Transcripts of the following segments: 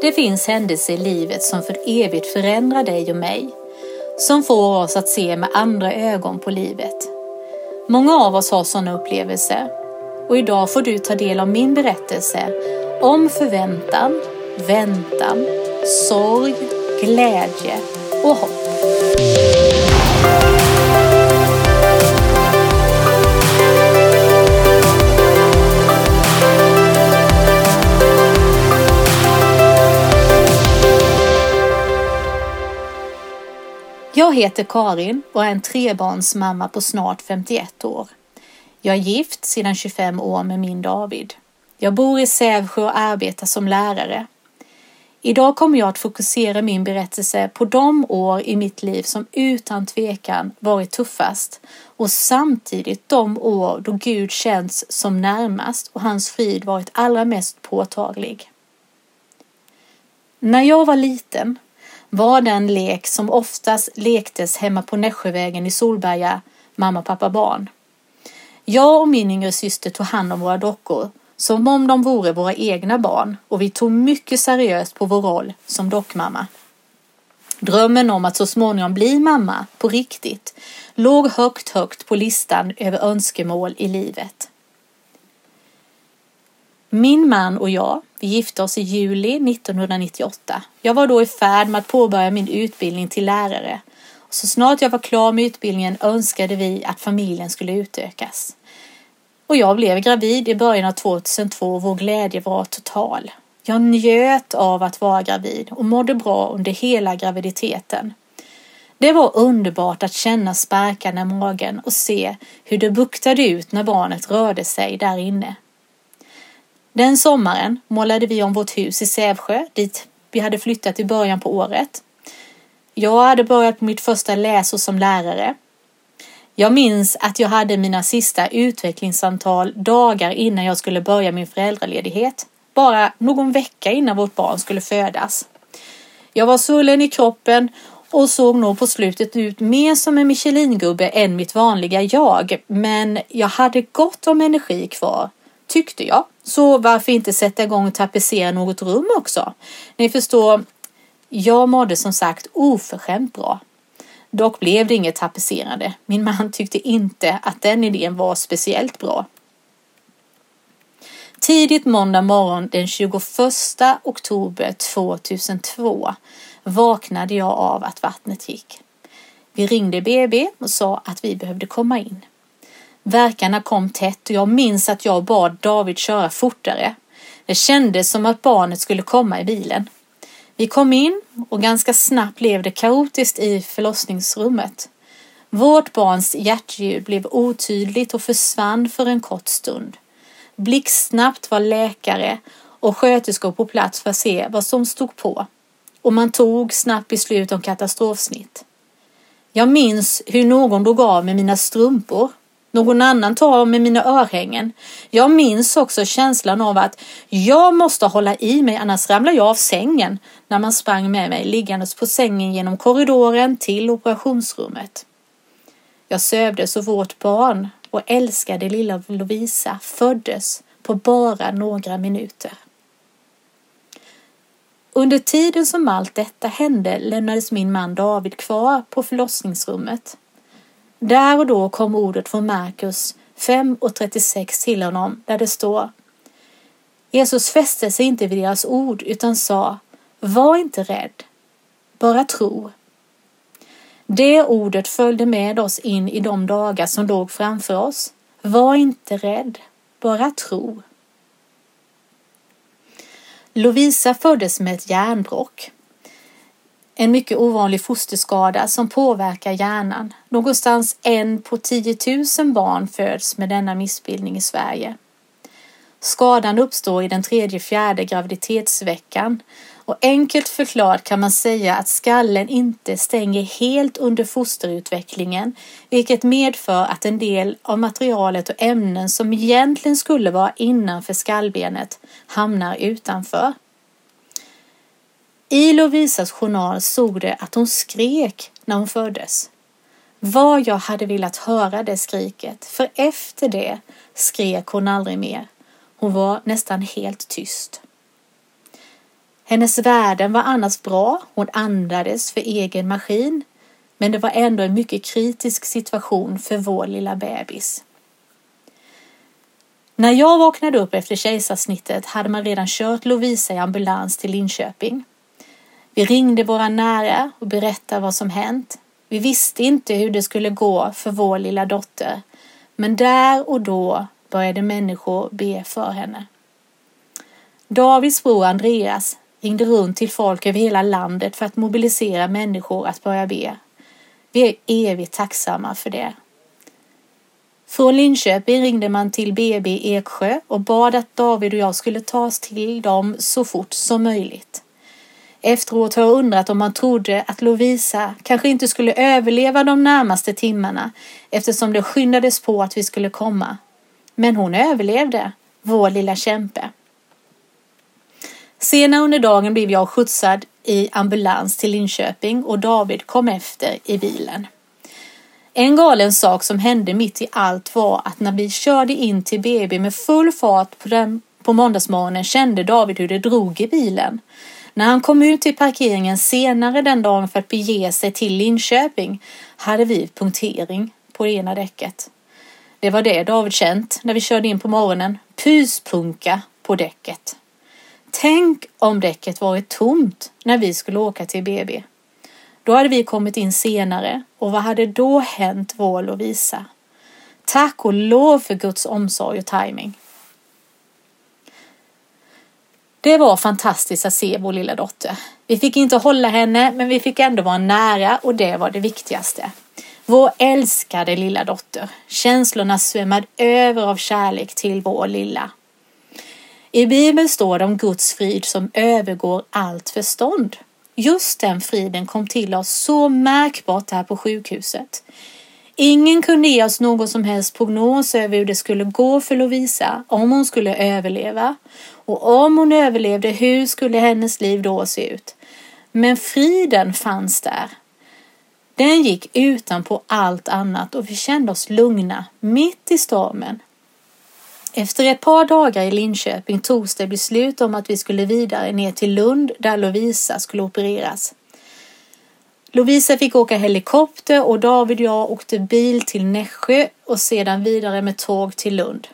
Det finns händelser i livet som för evigt förändrar dig och mig, som får oss att se med andra ögon på livet. Många av oss har sådana upplevelser och idag får du ta del av min berättelse om förväntan, väntan, sorg, glädje och hopp. Jag heter Karin och är en trebarnsmamma på snart 51 år. Jag är gift sedan 25 år med min David. Jag bor i Sävsjö och arbetar som lärare. Idag kommer jag att fokusera min berättelse på de år i mitt liv som utan tvekan varit tuffast och samtidigt de år då Gud känns som närmast och hans frid varit allra mest påtaglig. När jag var liten var den lek som oftast lektes hemma på Nässjövägen i Solberga, mamma, pappa, barn. Jag och min yngre syster tog hand om våra dockor som om de vore våra egna barn och vi tog mycket seriöst på vår roll som dockmamma. Drömmen om att så småningom bli mamma på riktigt låg högt, högt på listan över önskemål i livet. Min man och jag, vi gifte oss i juli 1998. Jag var då i färd med att påbörja min utbildning till lärare. Så snart jag var klar med utbildningen önskade vi att familjen skulle utökas. Och jag blev gravid i början av 2002 och vår glädje var total. Jag njöt av att vara gravid och mådde bra under hela graviditeten. Det var underbart att känna sparkarna i magen och se hur det buktade ut när barnet rörde sig där inne. Den sommaren målade vi om vårt hus i Sävsjö dit vi hade flyttat i början på året. Jag hade börjat på mitt första läsår som lärare. Jag minns att jag hade mina sista utvecklingssamtal dagar innan jag skulle börja min föräldraledighet. Bara någon vecka innan vårt barn skulle födas. Jag var svullen i kroppen och såg nog på slutet ut mer som en Michelingubbe än mitt vanliga jag. Men jag hade gott om energi kvar, tyckte jag. Så varför inte sätta igång och tapetsera något rum också? Ni förstår, jag mådde som sagt oförskämt bra. Dock blev det inget tapetserande. Min man tyckte inte att den idén var speciellt bra. Tidigt måndag morgon den 21 oktober 2002 vaknade jag av att vattnet gick. Vi ringde BB och sa att vi behövde komma in. Verkarna kom tätt och jag minns att jag bad David köra fortare. Det kändes som att barnet skulle komma i bilen. Vi kom in och ganska snabbt blev det kaotiskt i förlossningsrummet. Vårt barns hjärtljud blev otydligt och försvann för en kort stund. Blixtsnabbt var läkare och sköterskor på plats för att se vad som stod på och man tog snabbt beslut om katastrofsnitt. Jag minns hur någon drog av med mina strumpor någon annan tar av mig mina örhängen. Jag minns också känslan av att jag måste hålla i mig annars ramlar jag av sängen när man sprang med mig liggandes på sängen genom korridoren till operationsrummet. Jag sövdes och vårt barn och älskade lilla Lovisa föddes på bara några minuter. Under tiden som allt detta hände lämnades min man David kvar på förlossningsrummet. Där och då kom ordet från Markus 5 och 36 till honom där det står Jesus fäste sig inte vid deras ord utan sa Var inte rädd, bara tro. Det ordet följde med oss in i de dagar som låg framför oss. Var inte rädd, bara tro. Lovisa föddes med ett järnbråck en mycket ovanlig fosterskada som påverkar hjärnan. Någonstans en på 10 000 barn föds med denna missbildning i Sverige. Skadan uppstår i den tredje fjärde graviditetsveckan och enkelt förklarat kan man säga att skallen inte stänger helt under fosterutvecklingen vilket medför att en del av materialet och ämnen som egentligen skulle vara innanför skallbenet hamnar utanför. I Lovisas journal såg det att hon skrek när hon föddes. Vad jag hade velat höra det skriket, för efter det skrek hon aldrig mer. Hon var nästan helt tyst. Hennes värden var annars bra, hon andades för egen maskin, men det var ändå en mycket kritisk situation för vår lilla bebis. När jag vaknade upp efter kejsarsnittet hade man redan kört Lovisa i ambulans till Linköping. Vi ringde våra nära och berättade vad som hänt. Vi visste inte hur det skulle gå för vår lilla dotter, men där och då började människor be för henne. Davids bror Andreas ringde runt till folk över hela landet för att mobilisera människor att börja be. Vi är evigt tacksamma för det. Från Linköping ringde man till BB i Eksjö och bad att David och jag skulle ta oss till dem så fort som möjligt. Efteråt har jag undrat om man trodde att Lovisa kanske inte skulle överleva de närmaste timmarna eftersom det skyndades på att vi skulle komma. Men hon överlevde, vår lilla kämpe. Senare under dagen blev jag skjutsad i ambulans till Linköping och David kom efter i bilen. En galen sak som hände mitt i allt var att när vi körde in till BB med full fart på, den, på måndagsmorgonen kände David hur det drog i bilen. När han kom ut till parkeringen senare den dagen för att bege sig till Linköping hade vi punktering på det ena däcket. Det var det David känt när vi körde in på morgonen. Pyspunka på däcket. Tänk om däcket varit tomt när vi skulle åka till BB. Då hade vi kommit in senare och vad hade då hänt vår Lovisa? Tack och lov för Guds omsorg och timing. Det var fantastiskt att se vår lilla dotter. Vi fick inte hålla henne, men vi fick ändå vara nära och det var det viktigaste. Vår älskade lilla dotter. Känslorna svämmade över av kärlek till vår lilla. I Bibeln står det om Guds frid som övergår allt förstånd. Just den friden kom till oss så märkbart här på sjukhuset. Ingen kunde ge oss någon som helst prognos över hur det skulle gå för Lovisa, om hon skulle överleva. Och om hon överlevde, hur skulle hennes liv då se ut? Men friden fanns där. Den gick utanpå allt annat och vi kände oss lugna mitt i stormen. Efter ett par dagar i Linköping togs det beslut om att vi skulle vidare ner till Lund där Lovisa skulle opereras. Lovisa fick åka helikopter och David och jag åkte bil till Nässjö och sedan vidare med tåg till Lund.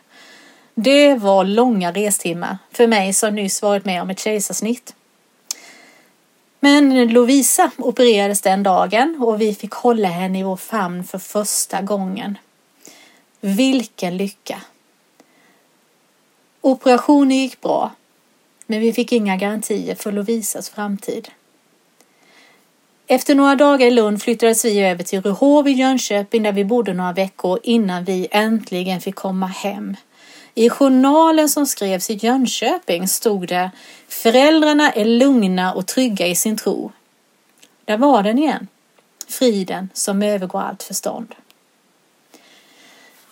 Det var långa restimmar för mig som nyss varit med om ett kejsarsnitt. Men Lovisa opererades den dagen och vi fick hålla henne i vår famn för första gången. Vilken lycka! Operationen gick bra, men vi fick inga garantier för Lovisas framtid. Efter några dagar i Lund flyttades vi över till Ryhov i Jönköping där vi bodde några veckor innan vi äntligen fick komma hem. I journalen som skrevs i Jönköping stod det Föräldrarna är lugna och trygga i sin tro. Där var den igen. Friden som övergår allt förstånd.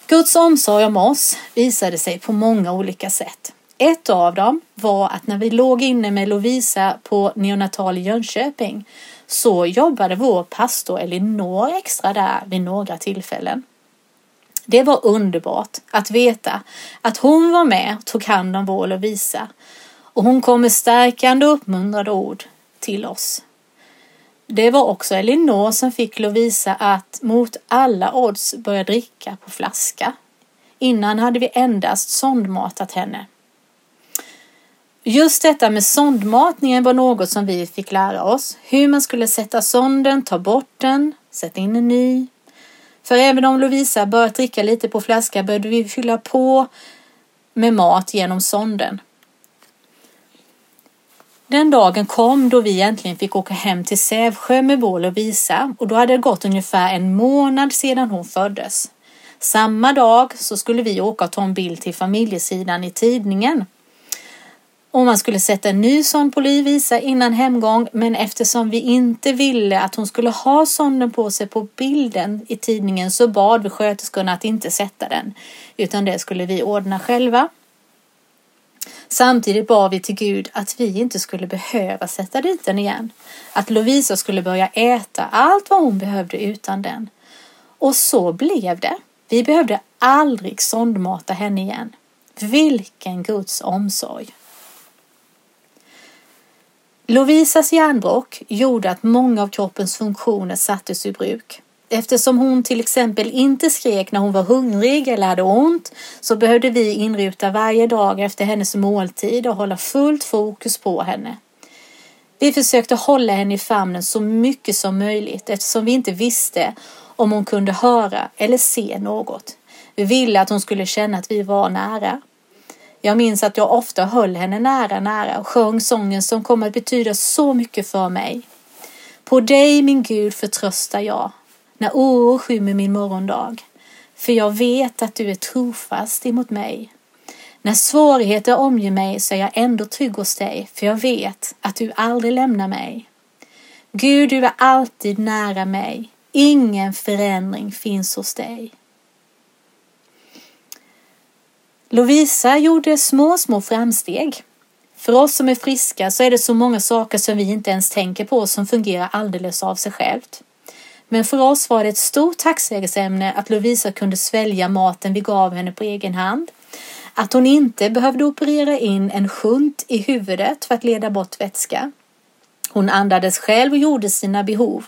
Guds omsorg om oss visade sig på många olika sätt. Ett av dem var att när vi låg inne med Lovisa på neonatal i Jönköping så jobbade vår pastor Elinor extra där vid några tillfällen. Det var underbart att veta att hon var med och tog hand om vår Lovisa och hon kom med stärkande och uppmuntrande ord till oss. Det var också Elinor som fick Lovisa att mot alla odds börja dricka på flaska. Innan hade vi endast sondmatat henne. Just detta med sondmatningen var något som vi fick lära oss. Hur man skulle sätta sonden, ta bort den, sätta in en ny. För även om Lovisa börjat dricka lite på flaska började vi fylla på med mat genom sonden. Den dagen kom då vi äntligen fick åka hem till Sävsjö med vår Lovisa och då hade det gått ungefär en månad sedan hon föddes. Samma dag så skulle vi åka och ta en bild till familjesidan i tidningen. Och man skulle sätta en ny sån på Lovisa innan hemgång men eftersom vi inte ville att hon skulle ha sonden på sig på bilden i tidningen så bad vi sköterskorna att inte sätta den utan det skulle vi ordna själva. Samtidigt bad vi till Gud att vi inte skulle behöva sätta dit den igen. Att Lovisa skulle börja äta allt vad hon behövde utan den. Och så blev det. Vi behövde aldrig sondmata henne igen. Vilken Guds omsorg! Lovisas järnbrock gjorde att många av kroppens funktioner sattes ur bruk. Eftersom hon till exempel inte skrek när hon var hungrig eller hade ont så behövde vi inruta varje dag efter hennes måltid och hålla fullt fokus på henne. Vi försökte hålla henne i famnen så mycket som möjligt eftersom vi inte visste om hon kunde höra eller se något. Vi ville att hon skulle känna att vi var nära. Jag minns att jag ofta höll henne nära, nära och sjöng sången som kom att betyda så mycket för mig. På dig, min Gud, förtröstar jag när oro skymmer min morgondag. För jag vet att du är trofast emot mig. När svårigheter omger mig så är jag ändå trygg hos dig, för jag vet att du aldrig lämnar mig. Gud, du är alltid nära mig. Ingen förändring finns hos dig. Lovisa gjorde små, små framsteg. För oss som är friska så är det så många saker som vi inte ens tänker på som fungerar alldeles av sig självt. Men för oss var det ett stort tacksägelseämne att Lovisa kunde svälja maten vi gav henne på egen hand. Att hon inte behövde operera in en shunt i huvudet för att leda bort vätska. Hon andades själv och gjorde sina behov.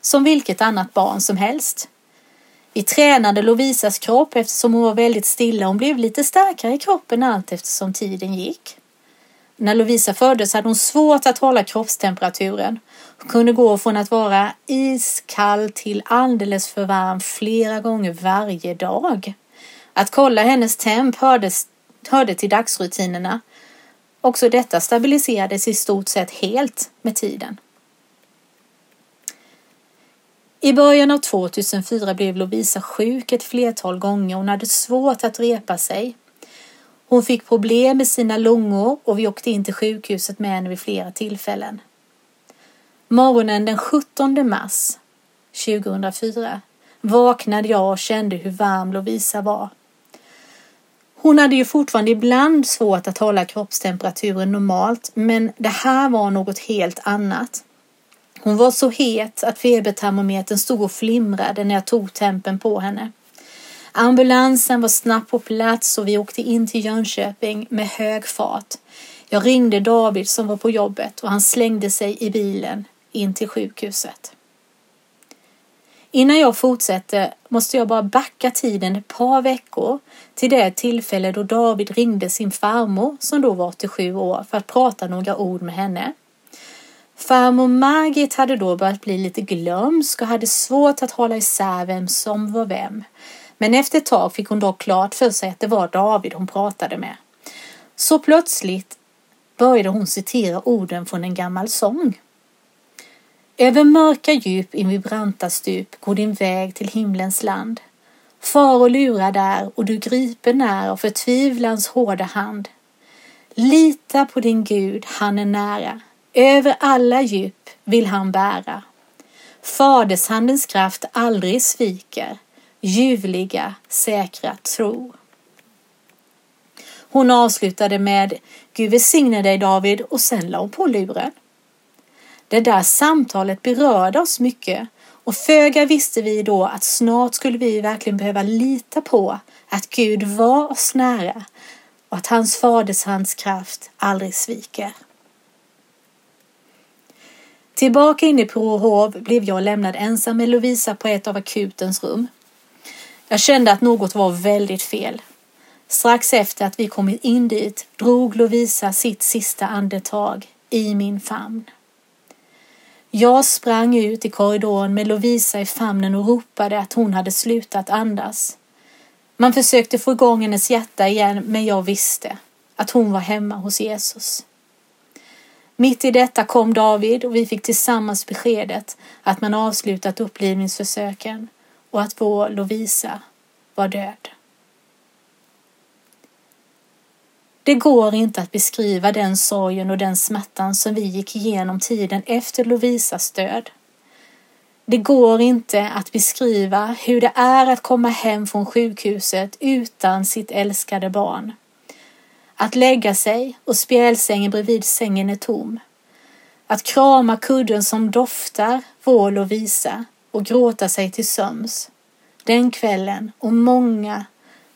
Som vilket annat barn som helst. Vi tränade Lovisas kropp eftersom hon var väldigt stilla. Hon blev lite starkare i kroppen allt eftersom tiden gick. När Lovisa föddes hade hon svårt att hålla kroppstemperaturen. Hon kunde gå från att vara iskall till alldeles för varm flera gånger varje dag. Att kolla hennes temp hördes, hörde till dagsrutinerna. Också detta stabiliserades i stort sett helt med tiden. I början av 2004 blev Lovisa sjuk ett flertal gånger. Hon hade svårt att repa sig. Hon fick problem med sina lungor och vi åkte in till sjukhuset med henne vid flera tillfällen. Morgonen den 17 mars 2004 vaknade jag och kände hur varm Lovisa var. Hon hade ju fortfarande ibland svårt att hålla kroppstemperaturen normalt, men det här var något helt annat. Hon var så het att febertermometern stod och flimrade när jag tog tempen på henne. Ambulansen var snabbt på plats och vi åkte in till Jönköping med hög fart. Jag ringde David som var på jobbet och han slängde sig i bilen in till sjukhuset. Innan jag fortsätter måste jag bara backa tiden ett par veckor till det tillfälle då David ringde sin farmor som då var 87 år för att prata några ord med henne. Farmor Margit hade då börjat bli lite glömsk och hade svårt att hålla isär vem som var vem. Men efter ett tag fick hon då klart för sig att det var David hon pratade med. Så plötsligt började hon citera orden från en gammal sång. Över mörka djup invid branta stup går din väg till himlens land. Far och lura där och du gripen är av förtvivlans hårda hand. Lita på din Gud, han är nära. Över alla djup vill han bära. Fadershandens kraft aldrig sviker. Ljuvliga, säkra tro. Hon avslutade med Gud välsigne dig David och sen la hon på luren. Det där samtalet berörde oss mycket och föga visste vi då att snart skulle vi verkligen behöva lita på att Gud var oss nära och att hans faders kraft aldrig sviker. Tillbaka inne på Råhov blev jag lämnad ensam med Lovisa på ett av akutens rum. Jag kände att något var väldigt fel. Strax efter att vi kommit in dit drog Lovisa sitt sista andetag i min famn. Jag sprang ut i korridoren med Lovisa i famnen och ropade att hon hade slutat andas. Man försökte få igång hennes hjärta igen, men jag visste att hon var hemma hos Jesus. Mitt i detta kom David och vi fick tillsammans beskedet att man avslutat upplivningsförsöken och att vår Lovisa var död. Det går inte att beskriva den sorgen och den smärtan som vi gick igenom tiden efter Lovisas död. Det går inte att beskriva hur det är att komma hem från sjukhuset utan sitt älskade barn. Att lägga sig och spjälsängen bredvid sängen är tom. Att krama kudden som doftar vål och visa och gråta sig till söms. Den kvällen och många,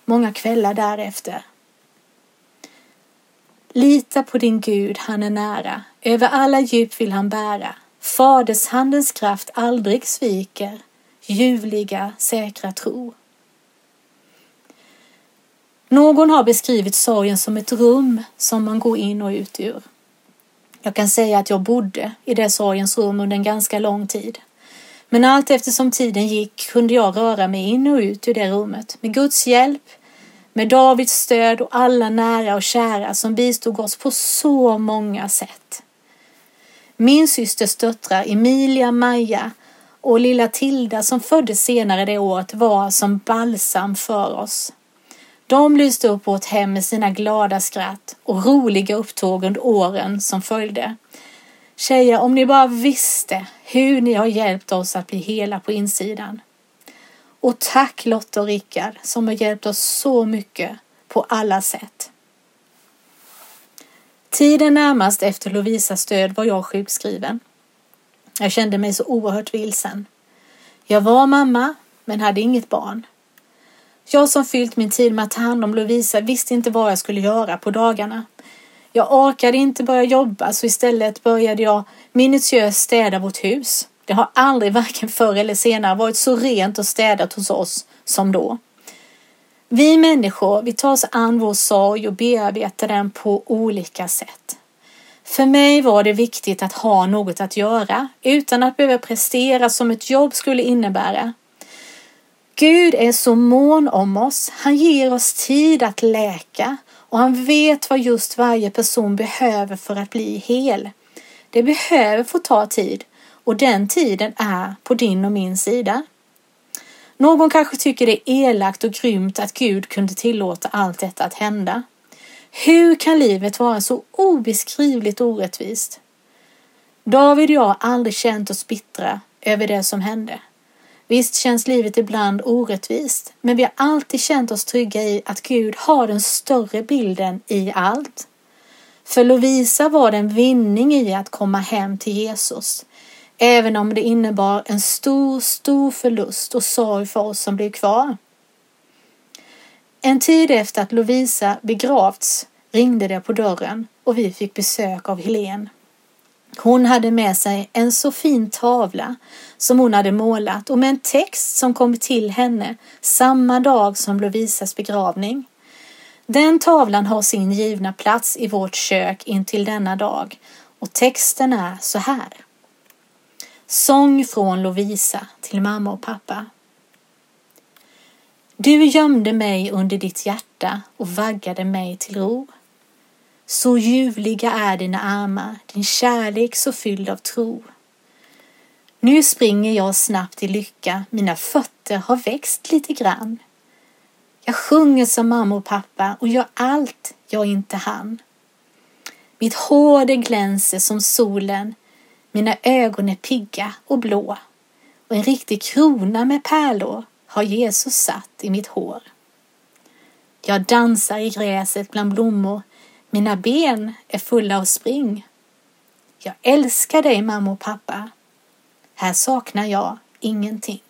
många kvällar därefter. Lita på din Gud, han är nära. Över alla djup vill han bära. Fadershandens kraft aldrig sviker. Ljuvliga, säkra tro. Någon har beskrivit sorgen som ett rum som man går in och ut ur. Jag kan säga att jag bodde i det sorgens rum under en ganska lång tid. Men allt eftersom tiden gick kunde jag röra mig in och ut ur det rummet med Guds hjälp, med Davids stöd och alla nära och kära som bistod oss på så många sätt. Min systers döttrar Emilia, Maja och lilla Tilda som föddes senare det året var som balsam för oss. De lyste upp vårt hem med sina glada skratt och roliga upptåg under åren som följde. Tjejer, om ni bara visste hur ni har hjälpt oss att bli hela på insidan. Och tack Lotta och Rickard som har hjälpt oss så mycket på alla sätt. Tiden närmast efter Lovisas död var jag sjukskriven. Jag kände mig så oerhört vilsen. Jag var mamma, men hade inget barn. Jag som fyllt min tid med att ta hand om Lovisa visste inte vad jag skulle göra på dagarna. Jag orkade inte börja jobba så istället började jag minutiöst städa vårt hus. Det har aldrig varken förr eller senare varit så rent och städat hos oss som då. Vi människor, vi tar oss an vår sorg och bearbetar den på olika sätt. För mig var det viktigt att ha något att göra utan att behöva prestera som ett jobb skulle innebära. Gud är så mån om oss. Han ger oss tid att läka och han vet vad just varje person behöver för att bli hel. Det behöver få ta tid och den tiden är på din och min sida. Någon kanske tycker det är elakt och grymt att Gud kunde tillåta allt detta att hända. Hur kan livet vara så obeskrivligt orättvist? David och jag har aldrig känt oss bittra över det som hände. Visst känns livet ibland orättvist, men vi har alltid känt oss trygga i att Gud har den större bilden i allt. För Lovisa var det en vinning i att komma hem till Jesus, även om det innebar en stor, stor förlust och sorg för oss som blev kvar. En tid efter att Lovisa begravts ringde det på dörren och vi fick besök av Helen. Hon hade med sig en så fin tavla som hon hade målat och med en text som kom till henne samma dag som Lovisas begravning. Den tavlan har sin givna plats i vårt kök intill denna dag och texten är så här. Sång från Lovisa till mamma och pappa. Du gömde mig under ditt hjärta och vaggade mig till ro. Så ljuvliga är dina armar, din kärlek så fylld av tro. Nu springer jag snabbt i lycka, mina fötter har växt lite grann. Jag sjunger som mamma och pappa och gör allt jag inte hann. Mitt hår det glänser som solen, mina ögon är pigga och blå och en riktig krona med pärlor har Jesus satt i mitt hår. Jag dansar i gräset bland blommor mina ben är fulla av spring. Jag älskar dig mamma och pappa. Här saknar jag ingenting.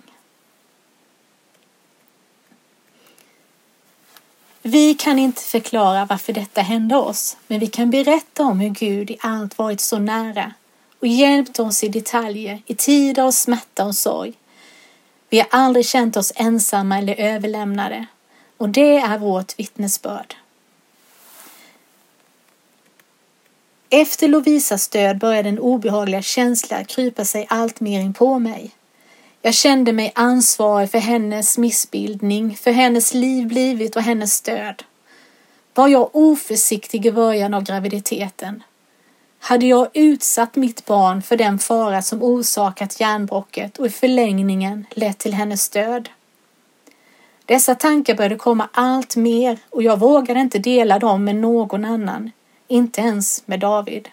Vi kan inte förklara varför detta hände oss, men vi kan berätta om hur Gud i allt varit så nära och hjälpt oss i detaljer i tider av smärta och sorg. Vi har aldrig känt oss ensamma eller överlämnade och det är vårt vittnesbörd. Efter Lovisas död började en obehagliga känsla krypa sig allt mer in på mig. Jag kände mig ansvarig för hennes missbildning, för hennes liv blivit och hennes död. Var jag oförsiktig i början av graviditeten? Hade jag utsatt mitt barn för den fara som orsakat järnbrocket och i förlängningen lett till hennes död? Dessa tankar började komma allt mer och jag vågade inte dela dem med någon annan inte ens med David.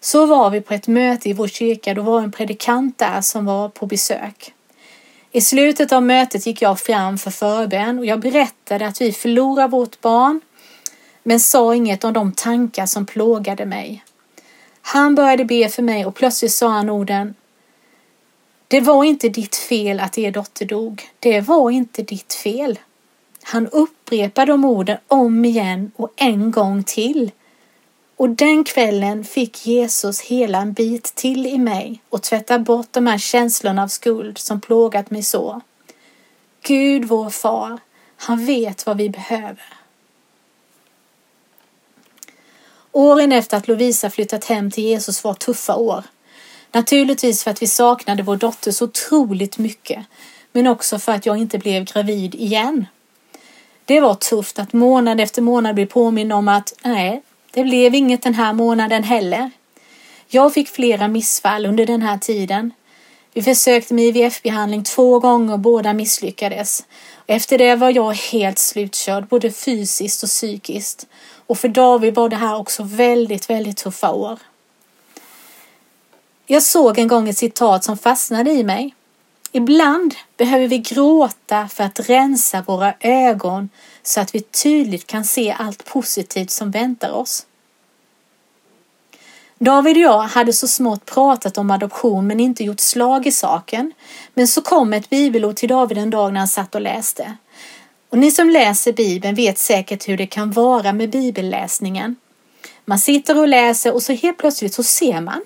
Så var vi på ett möte i vår kyrka, då var en predikant där som var på besök. I slutet av mötet gick jag fram för förbön och jag berättade att vi förlorar vårt barn men sa inget om de tankar som plågade mig. Han började be för mig och plötsligt sa han orden Det var inte ditt fel att er dotter dog. Det var inte ditt fel. Han upprepar de orden om igen och en gång till. Och den kvällen fick Jesus hela en bit till i mig och tvätta bort de här känslorna av skuld som plågat mig så. Gud vår far, han vet vad vi behöver. Åren efter att Lovisa flyttat hem till Jesus var tuffa år. Naturligtvis för att vi saknade vår dotter så otroligt mycket, men också för att jag inte blev gravid igen. Det var tufft att månad efter månad bli påminn om att nej, det blev inget den här månaden heller. Jag fick flera missfall under den här tiden. Vi försökte med IVF-behandling två gånger och båda misslyckades. Efter det var jag helt slutkörd, både fysiskt och psykiskt. Och för David var det här också väldigt, väldigt tuffa år. Jag såg en gång ett citat som fastnade i mig. Ibland behöver vi gråta för att rensa våra ögon så att vi tydligt kan se allt positivt som väntar oss. David och jag hade så smått pratat om adoption men inte gjort slag i saken. Men så kom ett bibelord till David en dag när han satt och läste. Och ni som läser Bibeln vet säkert hur det kan vara med bibelläsningen. Man sitter och läser och så helt plötsligt så ser man.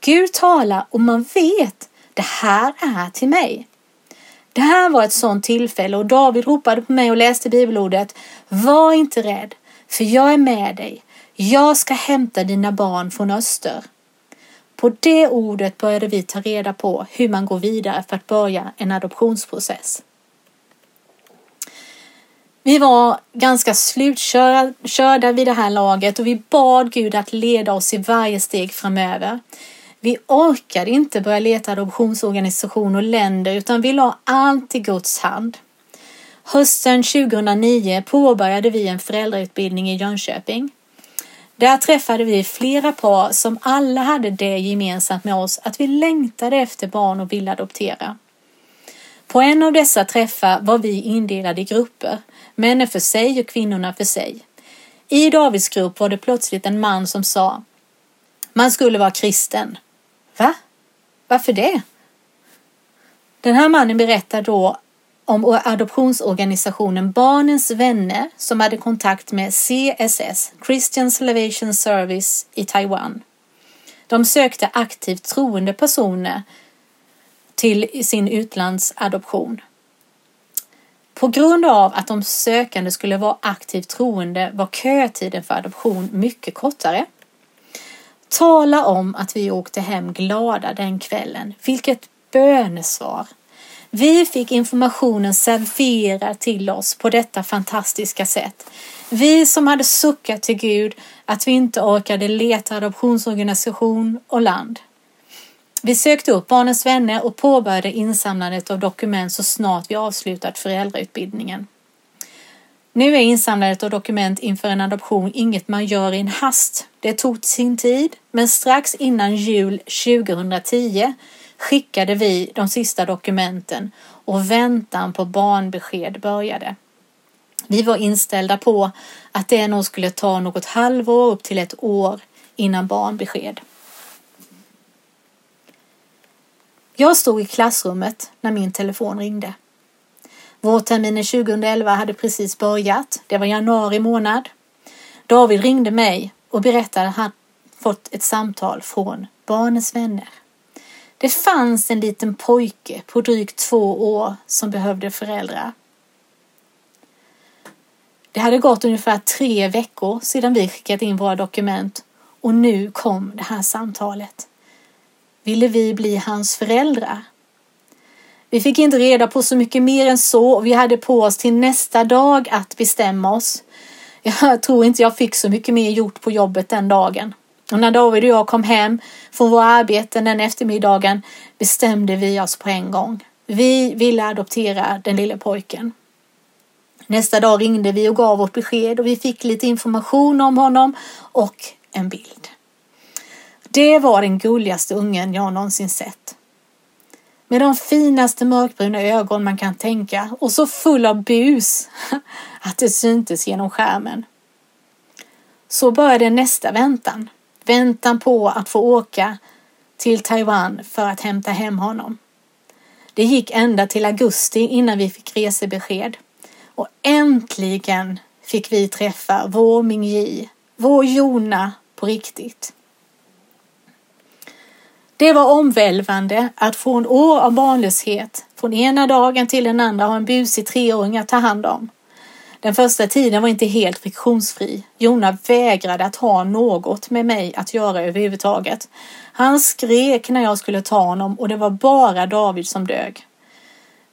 Gud talar och man vet, det här är till mig. Det här var ett sådant tillfälle och David ropade på mig och läste bibelordet. Var inte rädd, för jag är med dig. Jag ska hämta dina barn från öster. På det ordet började vi ta reda på hur man går vidare för att börja en adoptionsprocess. Vi var ganska slutkörda vid det här laget och vi bad Gud att leda oss i varje steg framöver. Vi orkade inte börja leta adoptionsorganisation och länder utan vi la allt i Guds hand. Hösten 2009 påbörjade vi en föräldrautbildning i Jönköping. Där träffade vi flera par som alla hade det gemensamt med oss att vi längtade efter barn och ville adoptera. På en av dessa träffar var vi indelade i grupper, männen för sig och kvinnorna för sig. I Davids grupp var det plötsligt en man som sa man skulle vara kristen. Va? Varför det? Den här mannen berättar då om adoptionsorganisationen Barnens vänner som hade kontakt med CSS, Christian Salvation Service i Taiwan. De sökte aktivt troende personer till sin utlandsadoption. På grund av att de sökande skulle vara aktivt troende var kötiden för adoption mycket kortare. Tala om att vi åkte hem glada den kvällen. Vilket bönesvar! Vi fick informationen serverad till oss på detta fantastiska sätt. Vi som hade suckat till Gud att vi inte orkade leta adoptionsorganisation och land. Vi sökte upp Barnens vänner och påbörjade insamlandet av dokument så snart vi avslutat föräldrautbildningen. Nu är insamlandet av dokument inför en adoption inget man gör i en hast. Det tog sin tid, men strax innan jul 2010 skickade vi de sista dokumenten och väntan på barnbesked började. Vi var inställda på att det nog skulle ta något halvår upp till ett år innan barnbesked. Jag stod i klassrummet när min telefon ringde. Vårterminen 2011 hade precis börjat. Det var januari månad. David ringde mig och berättade att han fått ett samtal från Barnens vänner. Det fanns en liten pojke på drygt två år som behövde föräldrar. Det hade gått ungefär tre veckor sedan vi skickat in våra dokument och nu kom det här samtalet. Ville vi bli hans föräldrar? Vi fick inte reda på så mycket mer än så och vi hade på oss till nästa dag att bestämma oss. Jag tror inte jag fick så mycket mer gjort på jobbet den dagen. Och när David och jag kom hem från våra arbeten den eftermiddagen bestämde vi oss på en gång. Vi ville adoptera den lille pojken. Nästa dag ringde vi och gav vårt besked och vi fick lite information om honom och en bild. Det var den gulligaste ungen jag någonsin sett. Med de finaste mörkbruna ögon man kan tänka och så full av bus att det syntes genom skärmen. Så började nästa väntan. Väntan på att få åka till Taiwan för att hämta hem honom. Det gick ända till augusti innan vi fick resebesked. Och äntligen fick vi träffa vår Mingji, vår Jona på riktigt. Det var omvälvande att från år av barnlöshet, från ena dagen till den andra ha en busig treåring att ta hand om. Den första tiden var inte helt friktionsfri. Jona vägrade att ha något med mig att göra överhuvudtaget. Han skrek när jag skulle ta honom och det var bara David som dög.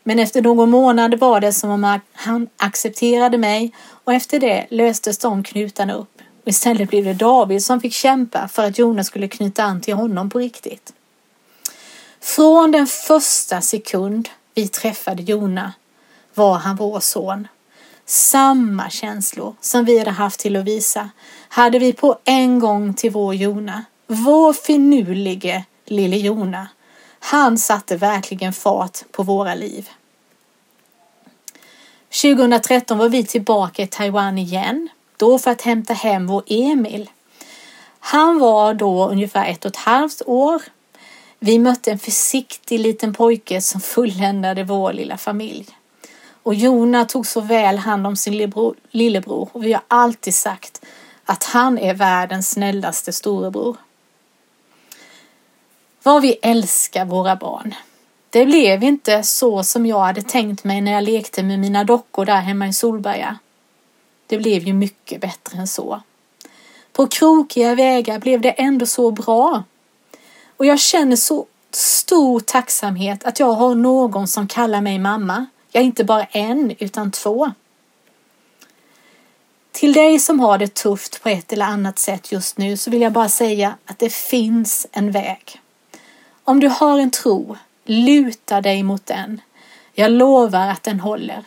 Men efter någon månad var det som om han accepterade mig och efter det löstes de knutarna upp. Istället blev det David som fick kämpa för att Jonas skulle knyta an till honom på riktigt. Från den första sekund vi träffade Jona var han vår son. Samma känslor som vi hade haft till Lovisa hade vi på en gång till vår Jona. Vår finurlige lille Jona. Han satte verkligen fart på våra liv. 2013 var vi tillbaka i Taiwan igen, då för att hämta hem vår Emil. Han var då ungefär ett och ett halvt år. Vi mötte en försiktig liten pojke som fulländade vår lilla familj. Och Jona tog så väl hand om sin lillebror, lillebror och vi har alltid sagt att han är världens snällaste storebror. Vad vi älskar våra barn. Det blev inte så som jag hade tänkt mig när jag lekte med mina dockor där hemma i Solberga. Det blev ju mycket bättre än så. På krokiga vägar blev det ändå så bra. Och jag känner så stor tacksamhet att jag har någon som kallar mig mamma. Ja, inte bara en, utan två. Till dig som har det tufft på ett eller annat sätt just nu så vill jag bara säga att det finns en väg. Om du har en tro, luta dig mot den. Jag lovar att den håller.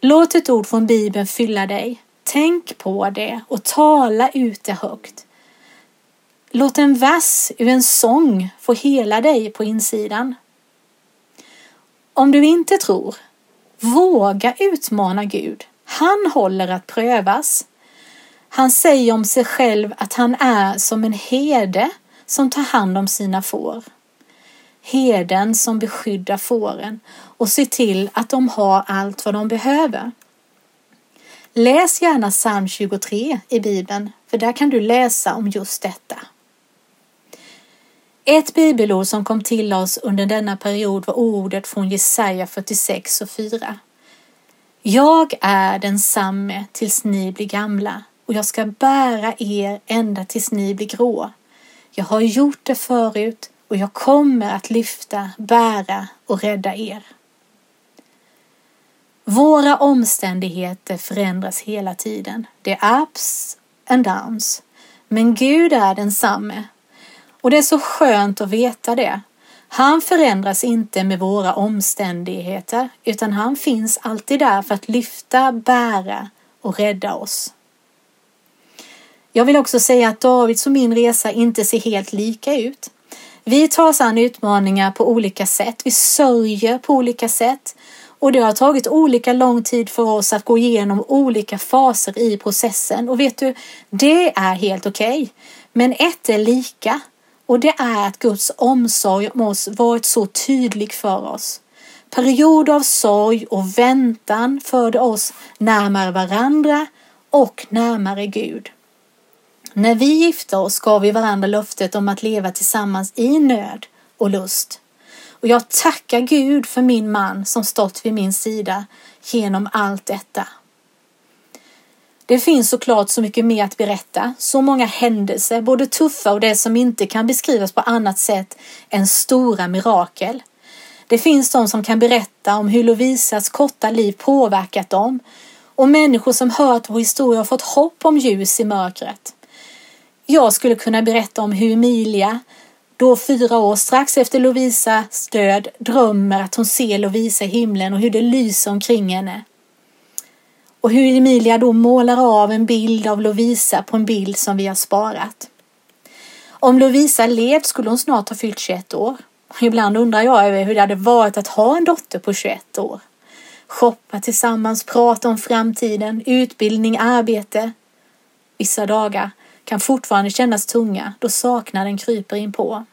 Låt ett ord från Bibeln fylla dig. Tänk på det och tala ut det högt. Låt en vers ur en sång få hela dig på insidan. Om du inte tror, våga utmana Gud. Han håller att prövas. Han säger om sig själv att han är som en herde som tar hand om sina får herden som beskyddar fåren och ser till att de har allt vad de behöver. Läs gärna psalm 23 i Bibeln, för där kan du läsa om just detta. Ett bibelord som kom till oss under denna period var ordet från Jesaja 46 och 4. Jag är densamme tills ni blir gamla och jag ska bära er ända tills ni blir grå. Jag har gjort det förut och jag kommer att lyfta, bära och rädda er. Våra omständigheter förändras hela tiden. Det är ups and downs. Men Gud är densamme. Och det är så skönt att veta det. Han förändras inte med våra omständigheter utan han finns alltid där för att lyfta, bära och rädda oss. Jag vill också säga att Davids och min resa inte ser helt lika ut. Vi tar oss an utmaningar på olika sätt. Vi sörjer på olika sätt. Och det har tagit olika lång tid för oss att gå igenom olika faser i processen. Och vet du, det är helt okej. Okay. Men ett är lika. Och det är att Guds omsorg om oss varit så tydlig för oss. Perioder av sorg och väntan förde oss närmare varandra och närmare Gud. När vi gifte oss gav vi varandra löftet om att leva tillsammans i nöd och lust. Och jag tackar Gud för min man som stått vid min sida genom allt detta. Det finns såklart så mycket mer att berätta, så många händelser, både tuffa och det som inte kan beskrivas på annat sätt än stora mirakel. Det finns de som kan berätta om hur Lovisas korta liv påverkat dem och människor som hört vår historia har fått hopp om ljus i mörkret. Jag skulle kunna berätta om hur Emilia, då fyra år strax efter Lovisas död, drömmer att hon ser Lovisa i himlen och hur det lyser omkring henne. Och hur Emilia då målar av en bild av Lovisa på en bild som vi har sparat. Om Lovisa levt skulle hon snart ha fyllt 21 år. Ibland undrar jag över hur det hade varit att ha en dotter på 21 år. Shoppa tillsammans, prata om framtiden, utbildning, arbete. Vissa dagar kan fortfarande kännas tunga då saknaden kryper in på.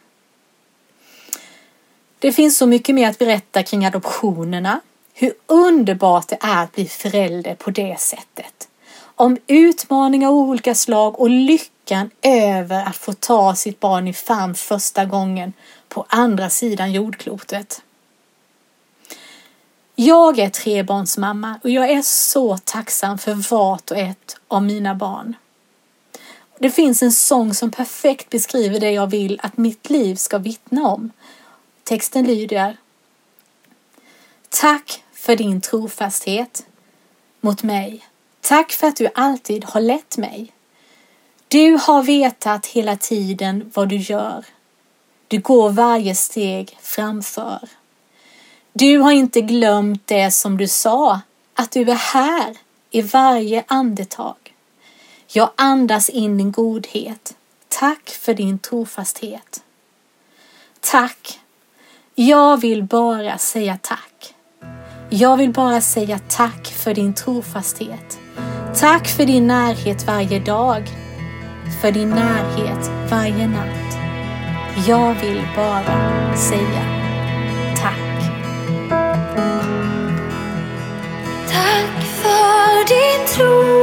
Det finns så mycket mer att berätta kring adoptionerna, hur underbart det är att bli förälder på det sättet. Om utmaningar av olika slag och lyckan över att få ta sitt barn i famn första gången på andra sidan jordklotet. Jag är trebarnsmamma och jag är så tacksam för vart och ett av mina barn. Det finns en sång som perfekt beskriver det jag vill att mitt liv ska vittna om. Texten lyder Tack för din trofasthet mot mig. Tack för att du alltid har lett mig. Du har vetat hela tiden vad du gör. Du går varje steg framför. Du har inte glömt det som du sa, att du är här i varje andetag. Jag andas in din godhet. Tack för din trofasthet. Tack. Jag vill bara säga tack. Jag vill bara säga tack för din trofasthet. Tack för din närhet varje dag. För din närhet varje natt. Jag vill bara säga tack. Tack för din trofasthet